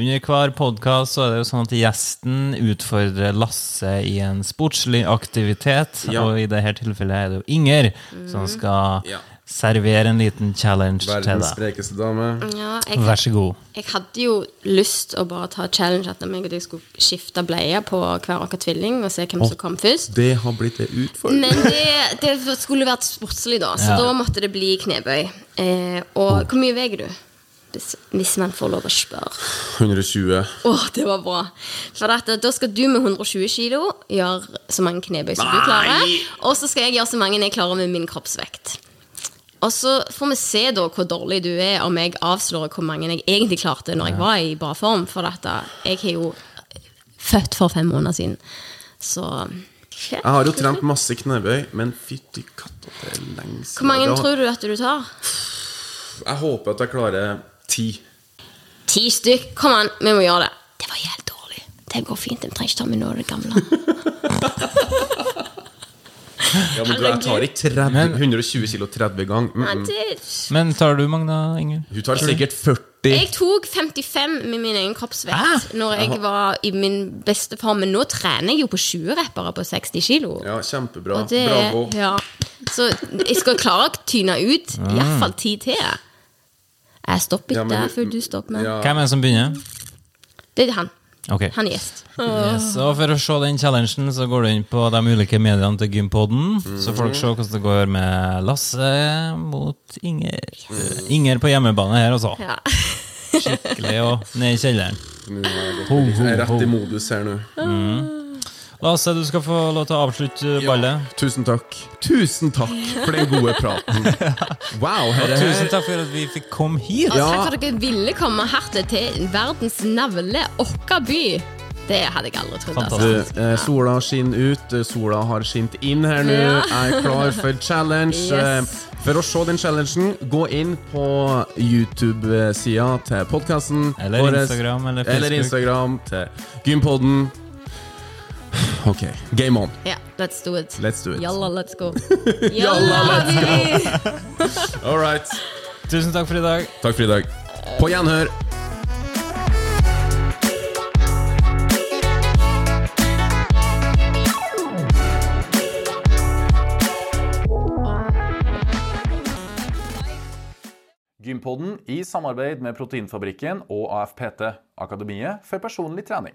Under hver podkast er det jo sånn at gjesten utfordrer Lasse i en sportslig aktivitet. Ja. Og i dette tilfellet er det jo Inger som skal Ja. servere en liten challenge til deg. Verdens sprekeste dame. Ja, jeg, Vær så god. jeg hadde jo lyst å bare ta challenge at meg og deg skulle skifte bleie på hver vår tvilling og se hvem som kom først. Det har blitt en utfordring. Men det, det skulle vært sportslig, da, så Ja. da måtte det bli knebøy. Eh, og hvor mye veier du? Hvis, hvis man får lov å spørre. 120. Å, det var bra. For dette, da skal du med 120 kilo gjøre så mange knebøy som du klarer. Og så skal jeg gjøre så mange jeg klarer med min kroppsvekt. Og så får vi se da hvor dårlig du er, om jeg avslører hvor mange jeg egentlig klarte når jeg var i bra form. For dette, jeg er jo født for fem måneder siden. Så Jeg har jo trent masse knebøy, men fytti katta, det er lenge siden. Hvor mange tror du at du tar? Jeg håper at jeg klarer ti. Ti stykk. Kom an, vi må gjøre det. Det var helt dårlig. Det går fint. Vi trenger ikke ta med noe av det gamle. Ja, men du, jeg tar ikke 30, 120 kilo 30 gang. Mm -mm. Men tar du, Magna Inger? Hun tar sikkert 40. Jeg tok 55 med min egen kroppsvekt når jeg var i min beste form. Men nå trener jeg jo på 20-rappere på 60 kilo. Ja, kjempebra. Og det, Bravo. ja. Så jeg skal klare å tyne ut iallfall ti til. Jeg stopper Ja, ikke du- før du stopper meg. Ja. Hvem er det som begynner? Det er han. Okay. Han er gjest. Yes, og For å se den challengen så går du inn på de ulike mediene til Gympodden. Så får dere se hvordan det går med Lasse mot Inger. Inger på hjemmebane her, altså. Ja. Skikkelig og ned i kjelleren. Nå er jeg gått- Ho, ho, Jeg er rett i modus her nå. Lasse, du skal få lov til å avslutte ballet. Tusen takk. Tusen takk for den gode praten. Wow, her er Tusen takk for at vi fikk komme hit. Ja. takk for at dere ville komme her til verdens navle, vår by. Det hadde jeg aldri trodd. Altså. Du, eh, sola skinner ut, eh, sola har skint inn her nå. Ja. Jeg er klar for challenge. Yes. Eh, For å se den challengen, gå inn på YouTube-sida til podkasten. Eller Instagram eller Eller Instagram til Gympodden. Ok, game on. Ja, let's do it. Let's do it. Jalla, let's go. Jalla, let's go. All right. Tusen takk for i dag. Takk for i dag. På gjenhør. Gympodden i samarbeid med Proteinfabrikken og AFPT, Akademiet for personlig trening.